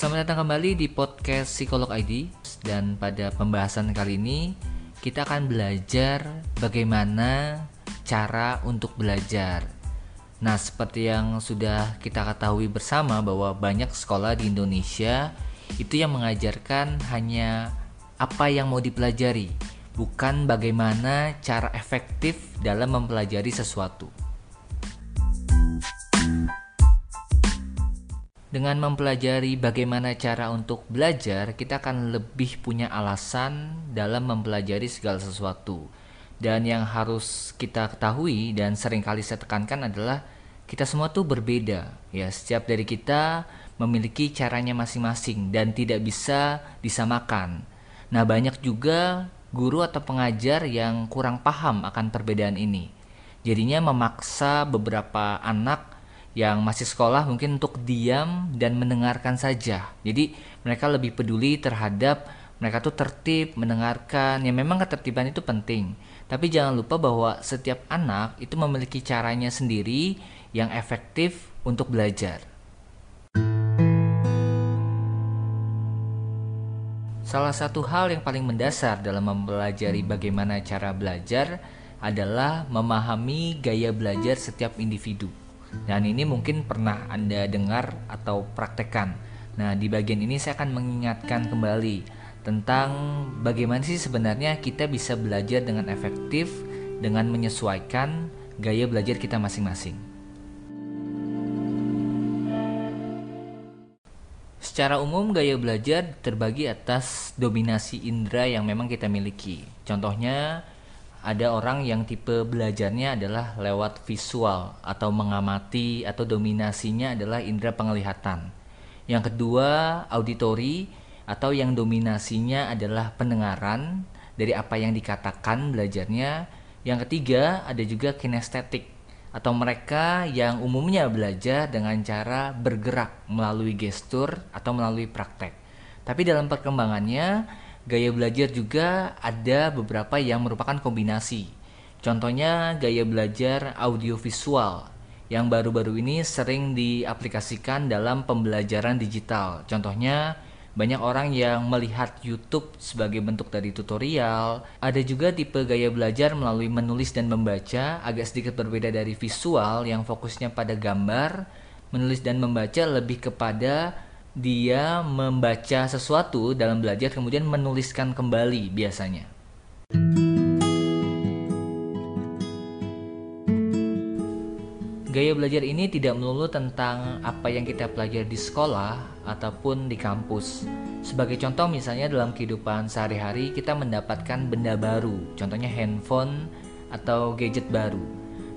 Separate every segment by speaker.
Speaker 1: Selamat datang kembali di podcast Psikolog ID dan pada pembahasan kali ini kita akan belajar bagaimana cara untuk belajar. Nah, seperti yang sudah kita ketahui bersama bahwa banyak sekolah di Indonesia itu yang mengajarkan hanya apa yang mau dipelajari, bukan bagaimana cara efektif dalam mempelajari sesuatu. Dengan mempelajari bagaimana cara untuk belajar, kita akan lebih punya alasan dalam mempelajari segala sesuatu. Dan yang harus kita ketahui dan sering kali saya tekankan adalah kita semua tuh berbeda. Ya, setiap dari kita memiliki caranya masing-masing dan tidak bisa disamakan. Nah, banyak juga guru atau pengajar yang kurang paham akan perbedaan ini. Jadinya memaksa beberapa anak yang masih sekolah mungkin untuk diam dan mendengarkan saja. Jadi mereka lebih peduli terhadap mereka tuh tertib mendengarkan. Ya memang ketertiban itu penting. Tapi jangan lupa bahwa setiap anak itu memiliki caranya sendiri yang efektif untuk belajar. Salah satu hal yang paling mendasar dalam mempelajari bagaimana cara belajar adalah memahami gaya belajar setiap individu. Dan ini mungkin pernah Anda dengar atau praktekkan. Nah, di bagian ini saya akan mengingatkan kembali tentang bagaimana sih sebenarnya kita bisa belajar dengan efektif dengan menyesuaikan gaya belajar kita masing-masing. Secara umum gaya belajar terbagi atas dominasi indera yang memang kita miliki. Contohnya ada orang yang tipe belajarnya adalah lewat visual atau mengamati atau dominasinya adalah indera penglihatan. Yang kedua, auditori atau yang dominasinya adalah pendengaran dari apa yang dikatakan belajarnya. Yang ketiga, ada juga kinestetik atau mereka yang umumnya belajar dengan cara bergerak melalui gestur atau melalui praktek. Tapi dalam perkembangannya Gaya belajar juga ada beberapa yang merupakan kombinasi. Contohnya gaya belajar audiovisual yang baru-baru ini sering diaplikasikan dalam pembelajaran digital. Contohnya banyak orang yang melihat YouTube sebagai bentuk dari tutorial. Ada juga tipe gaya belajar melalui menulis dan membaca, agak sedikit berbeda dari visual yang fokusnya pada gambar. Menulis dan membaca lebih kepada dia membaca sesuatu dalam belajar kemudian menuliskan kembali biasanya. Gaya belajar ini tidak melulu tentang apa yang kita pelajari di sekolah ataupun di kampus. Sebagai contoh misalnya dalam kehidupan sehari-hari kita mendapatkan benda baru, contohnya handphone atau gadget baru.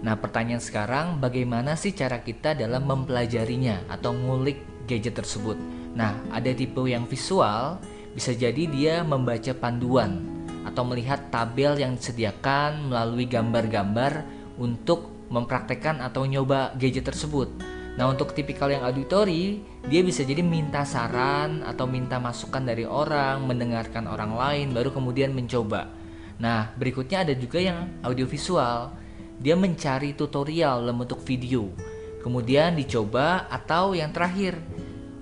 Speaker 1: Nah, pertanyaan sekarang bagaimana sih cara kita dalam mempelajarinya atau ngulik gadget tersebut. Nah, ada tipe yang visual, bisa jadi dia membaca panduan atau melihat tabel yang disediakan melalui gambar-gambar untuk mempraktekkan atau nyoba gadget tersebut. Nah, untuk tipikal yang auditori, dia bisa jadi minta saran atau minta masukan dari orang, mendengarkan orang lain, baru kemudian mencoba. Nah, berikutnya ada juga yang audiovisual. Dia mencari tutorial dalam bentuk video, kemudian dicoba atau yang terakhir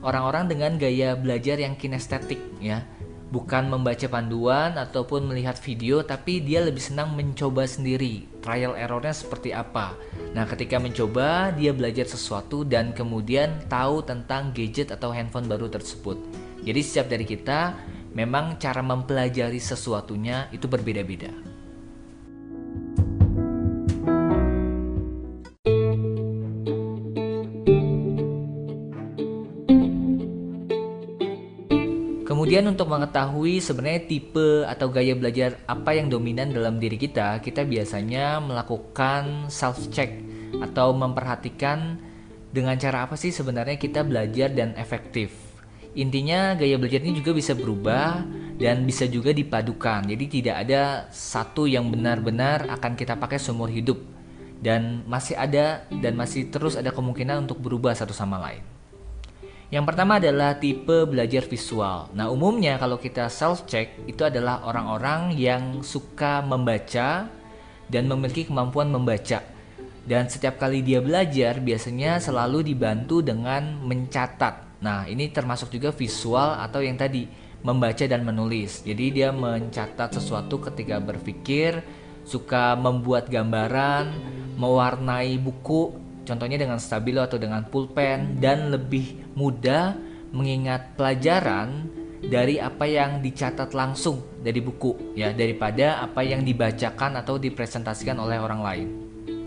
Speaker 1: orang-orang dengan gaya belajar yang kinestetik ya. Bukan membaca panduan ataupun melihat video tapi dia lebih senang mencoba sendiri trial errornya seperti apa. Nah ketika mencoba dia belajar sesuatu dan kemudian tahu tentang gadget atau handphone baru tersebut. Jadi setiap dari kita memang cara mempelajari sesuatunya itu berbeda-beda Kemudian untuk mengetahui sebenarnya tipe atau gaya belajar apa yang dominan dalam diri kita, kita biasanya melakukan self check atau memperhatikan dengan cara apa sih sebenarnya kita belajar dan efektif. Intinya gaya belajar ini juga bisa berubah dan bisa juga dipadukan. Jadi tidak ada satu yang benar-benar akan kita pakai seumur hidup dan masih ada dan masih terus ada kemungkinan untuk berubah satu sama lain. Yang pertama adalah tipe belajar visual. Nah, umumnya kalau kita self check itu adalah orang-orang yang suka membaca dan memiliki kemampuan membaca. Dan setiap kali dia belajar biasanya selalu dibantu dengan mencatat Nah, ini termasuk juga visual atau yang tadi membaca dan menulis. Jadi dia mencatat sesuatu ketika berpikir, suka membuat gambaran, mewarnai buku, contohnya dengan stabilo atau dengan pulpen dan lebih mudah mengingat pelajaran dari apa yang dicatat langsung dari buku ya daripada apa yang dibacakan atau dipresentasikan oleh orang lain.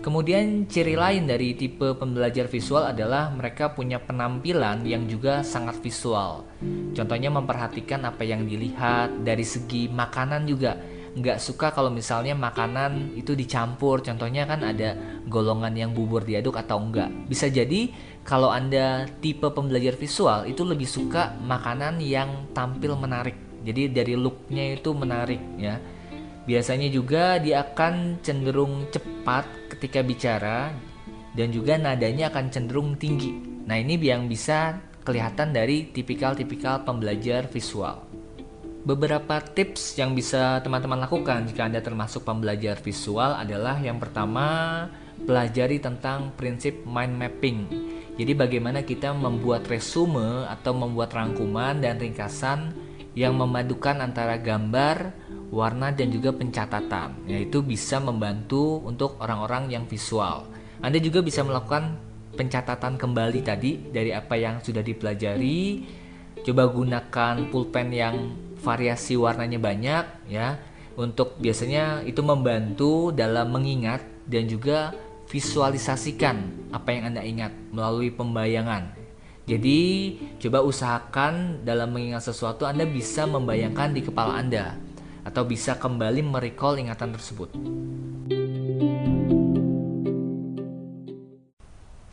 Speaker 1: Kemudian ciri lain dari tipe pembelajar visual adalah mereka punya penampilan yang juga sangat visual. Contohnya memperhatikan apa yang dilihat dari segi makanan juga. Nggak suka kalau misalnya makanan itu dicampur. Contohnya kan ada golongan yang bubur diaduk atau enggak. Bisa jadi kalau Anda tipe pembelajar visual itu lebih suka makanan yang tampil menarik. Jadi dari looknya itu menarik ya Biasanya juga dia akan cenderung cepat ketika bicara dan juga nadanya akan cenderung tinggi. Nah, ini yang bisa kelihatan dari tipikal-tipikal pembelajar visual. Beberapa tips yang bisa teman-teman lakukan jika Anda termasuk pembelajar visual adalah yang pertama, pelajari tentang prinsip mind mapping. Jadi bagaimana kita membuat resume atau membuat rangkuman dan ringkasan yang memadukan antara gambar, warna dan juga pencatatan, yaitu bisa membantu untuk orang-orang yang visual. Anda juga bisa melakukan pencatatan kembali tadi dari apa yang sudah dipelajari. Coba gunakan pulpen yang variasi warnanya banyak ya. Untuk biasanya itu membantu dalam mengingat dan juga visualisasikan apa yang Anda ingat melalui pembayangan. Jadi, coba usahakan dalam mengingat sesuatu Anda bisa membayangkan di kepala Anda atau bisa kembali merecall ingatan tersebut.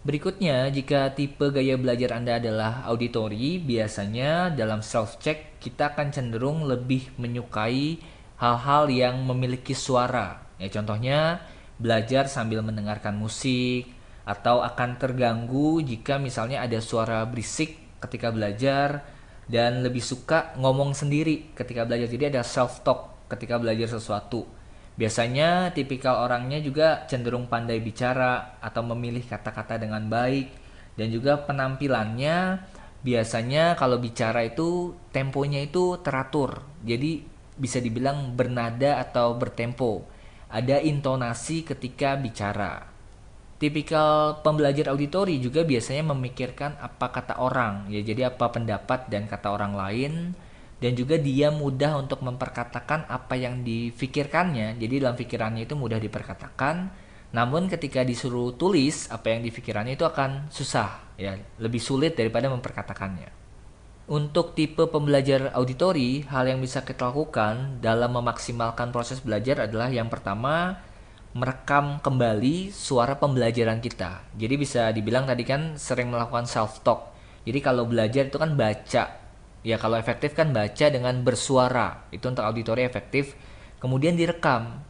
Speaker 1: Berikutnya, jika tipe gaya belajar Anda adalah auditory, biasanya dalam self-check kita akan cenderung lebih menyukai hal-hal yang memiliki suara. Ya, contohnya belajar sambil mendengarkan musik, atau akan terganggu jika misalnya ada suara berisik ketika belajar, dan lebih suka ngomong sendiri ketika belajar. Jadi ada self talk ketika belajar sesuatu. Biasanya tipikal orangnya juga cenderung pandai bicara atau memilih kata-kata dengan baik dan juga penampilannya biasanya kalau bicara itu temponya itu teratur. Jadi bisa dibilang bernada atau bertempo. Ada intonasi ketika bicara. Tipikal pembelajar auditori juga biasanya memikirkan apa kata orang, ya jadi apa pendapat dan kata orang lain dan juga dia mudah untuk memperkatakan apa yang difikirkannya. Jadi dalam pikirannya itu mudah diperkatakan, namun ketika disuruh tulis apa yang difikirkannya itu akan susah, ya, lebih sulit daripada memperkatakannya. Untuk tipe pembelajar auditori, hal yang bisa kita lakukan dalam memaksimalkan proses belajar adalah yang pertama, merekam kembali suara pembelajaran kita. Jadi bisa dibilang tadi kan sering melakukan self talk. Jadi kalau belajar itu kan baca. Ya kalau efektif kan baca dengan bersuara. Itu untuk auditori efektif. Kemudian direkam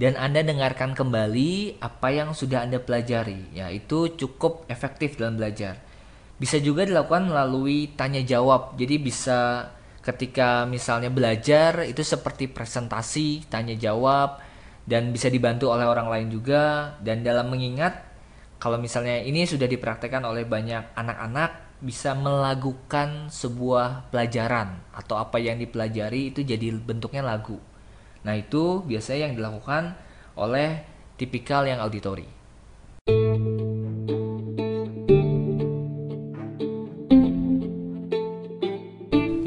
Speaker 1: dan Anda dengarkan kembali apa yang sudah Anda pelajari. Ya, itu cukup efektif dalam belajar. Bisa juga dilakukan melalui tanya jawab. Jadi bisa ketika misalnya belajar itu seperti presentasi, tanya jawab dan bisa dibantu oleh orang lain juga dan dalam mengingat kalau misalnya ini sudah dipraktekkan oleh banyak anak-anak bisa melakukan sebuah pelajaran atau apa yang dipelajari itu jadi bentuknya lagu. Nah, itu biasanya yang dilakukan oleh tipikal yang auditori.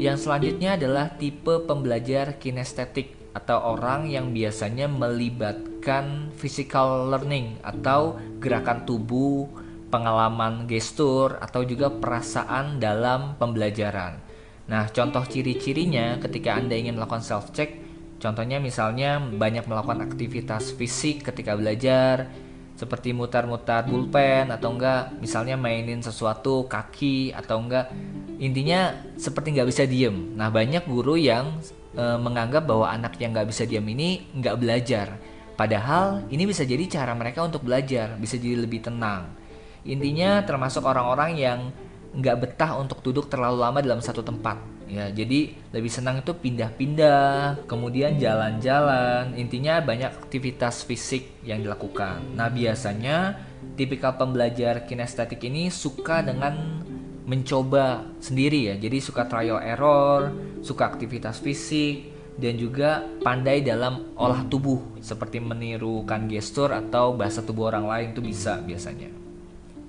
Speaker 1: Yang selanjutnya adalah tipe pembelajar kinestetik atau orang yang biasanya melibatkan physical learning atau gerakan tubuh, pengalaman gestur atau juga perasaan dalam pembelajaran. Nah, contoh ciri-cirinya ketika Anda ingin melakukan self check, contohnya misalnya banyak melakukan aktivitas fisik ketika belajar, seperti mutar-mutar pulpen atau enggak misalnya mainin sesuatu kaki atau enggak intinya seperti nggak bisa diem nah banyak guru yang e, menganggap bahwa anak yang nggak bisa diam ini nggak belajar. Padahal ini bisa jadi cara mereka untuk belajar, bisa jadi lebih tenang. Intinya termasuk orang-orang yang nggak betah untuk duduk terlalu lama dalam satu tempat. Ya, jadi lebih senang itu pindah-pindah, kemudian jalan-jalan. Intinya banyak aktivitas fisik yang dilakukan. Nah, biasanya tipikal pembelajar kinestetik ini suka dengan mencoba sendiri ya. Jadi suka trial error, suka aktivitas fisik, dan juga pandai dalam olah tubuh seperti menirukan gestur atau bahasa tubuh orang lain itu bisa biasanya.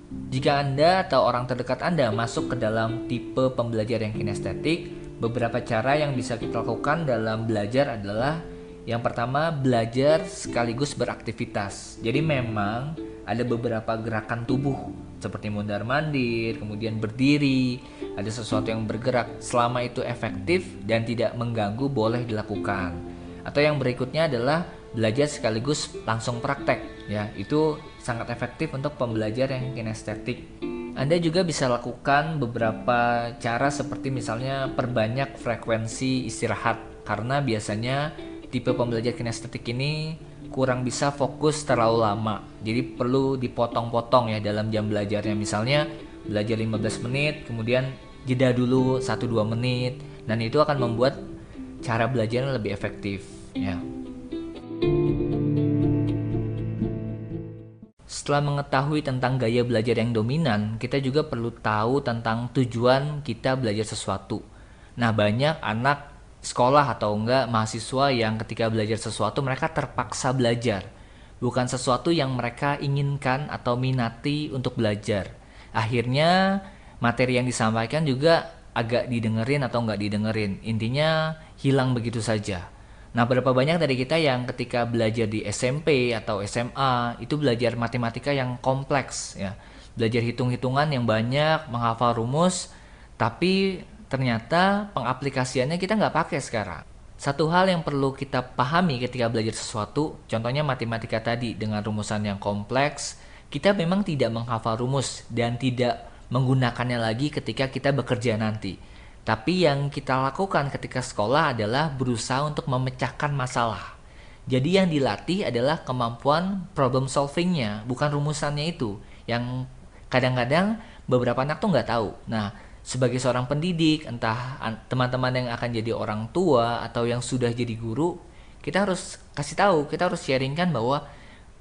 Speaker 1: Jika Anda atau orang terdekat Anda masuk ke dalam tipe pembelajar yang kinestetik, beberapa cara yang bisa kita lakukan dalam belajar adalah yang pertama belajar sekaligus beraktivitas. Jadi memang ada beberapa gerakan tubuh seperti mundar mandir, kemudian berdiri, ada sesuatu yang bergerak selama itu efektif dan tidak mengganggu boleh dilakukan. Atau yang berikutnya adalah belajar sekaligus langsung praktek ya. Itu sangat efektif untuk pembelajar yang kinestetik. Anda juga bisa lakukan beberapa cara seperti misalnya perbanyak frekuensi istirahat karena biasanya tipe pembelajar kinestetik ini kurang bisa fokus terlalu lama. Jadi perlu dipotong-potong ya dalam jam belajarnya. Misalnya belajar 15 menit, kemudian jeda dulu 1-2 menit. Dan itu akan membuat cara belajarnya lebih efektif ya. Setelah mengetahui tentang gaya belajar yang dominan, kita juga perlu tahu tentang tujuan kita belajar sesuatu. Nah, banyak anak sekolah atau enggak mahasiswa yang ketika belajar sesuatu mereka terpaksa belajar. Bukan sesuatu yang mereka inginkan atau minati untuk belajar. Akhirnya materi yang disampaikan juga agak didengerin atau enggak didengerin. Intinya hilang begitu saja nah berapa banyak dari kita yang ketika belajar di SMP atau SMA itu belajar matematika yang kompleks ya belajar hitung-hitungan yang banyak menghafal rumus tapi ternyata pengaplikasiannya kita nggak pakai sekarang. Satu hal yang perlu kita pahami ketika belajar sesuatu, contohnya matematika tadi dengan rumusan yang kompleks, kita memang tidak menghafal rumus dan tidak menggunakannya lagi ketika kita bekerja nanti. Tapi yang kita lakukan ketika sekolah adalah berusaha untuk memecahkan masalah. Jadi yang dilatih adalah kemampuan problem solvingnya, bukan rumusannya itu. Yang kadang-kadang beberapa anak tuh nggak tahu. Nah, sebagai seorang pendidik, entah teman-teman yang akan jadi orang tua atau yang sudah jadi guru, kita harus kasih tahu, kita harus sharingkan bahwa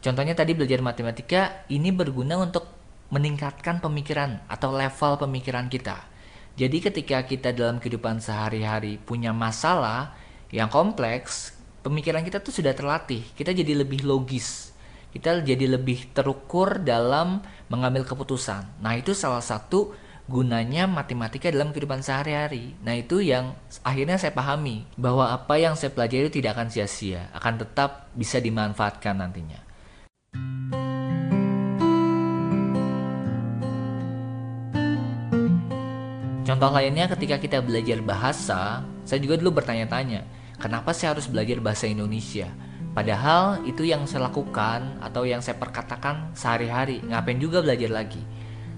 Speaker 1: contohnya tadi belajar matematika ini berguna untuk meningkatkan pemikiran atau level pemikiran kita. Jadi ketika kita dalam kehidupan sehari-hari punya masalah yang kompleks, pemikiran kita tuh sudah terlatih, kita jadi lebih logis. Kita jadi lebih terukur dalam mengambil keputusan. Nah, itu salah satu gunanya matematika dalam kehidupan sehari-hari. Nah, itu yang akhirnya saya pahami bahwa apa yang saya pelajari tidak akan sia-sia, akan tetap bisa dimanfaatkan nantinya. Contoh lainnya ketika kita belajar bahasa, saya juga dulu bertanya-tanya, kenapa saya harus belajar bahasa Indonesia? Padahal itu yang saya lakukan atau yang saya perkatakan sehari-hari, ngapain juga belajar lagi?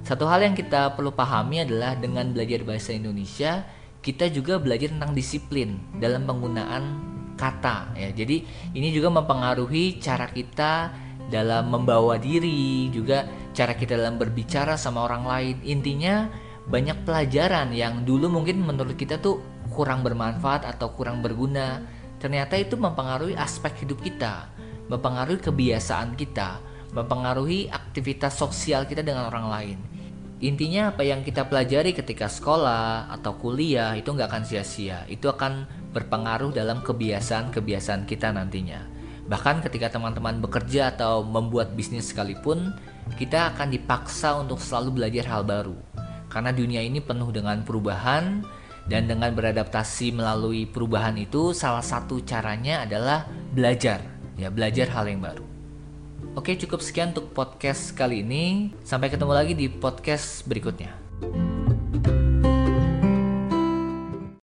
Speaker 1: Satu hal yang kita perlu pahami adalah dengan belajar bahasa Indonesia, kita juga belajar tentang disiplin dalam penggunaan kata ya. Jadi ini juga mempengaruhi cara kita dalam membawa diri, juga cara kita dalam berbicara sama orang lain. Intinya banyak pelajaran yang dulu mungkin menurut kita tuh kurang bermanfaat atau kurang berguna. Ternyata itu mempengaruhi aspek hidup kita, mempengaruhi kebiasaan kita, mempengaruhi aktivitas sosial kita dengan orang lain. Intinya apa yang kita pelajari ketika sekolah atau kuliah itu nggak akan sia-sia. Itu akan berpengaruh dalam kebiasaan-kebiasaan kita nantinya. Bahkan ketika teman-teman bekerja atau membuat bisnis sekalipun, kita akan dipaksa untuk selalu belajar hal baru. Karena dunia ini penuh dengan perubahan dan dengan beradaptasi melalui perubahan itu salah satu caranya adalah belajar. Ya, belajar hal yang baru. Oke, cukup sekian untuk podcast kali ini. Sampai ketemu lagi di podcast berikutnya.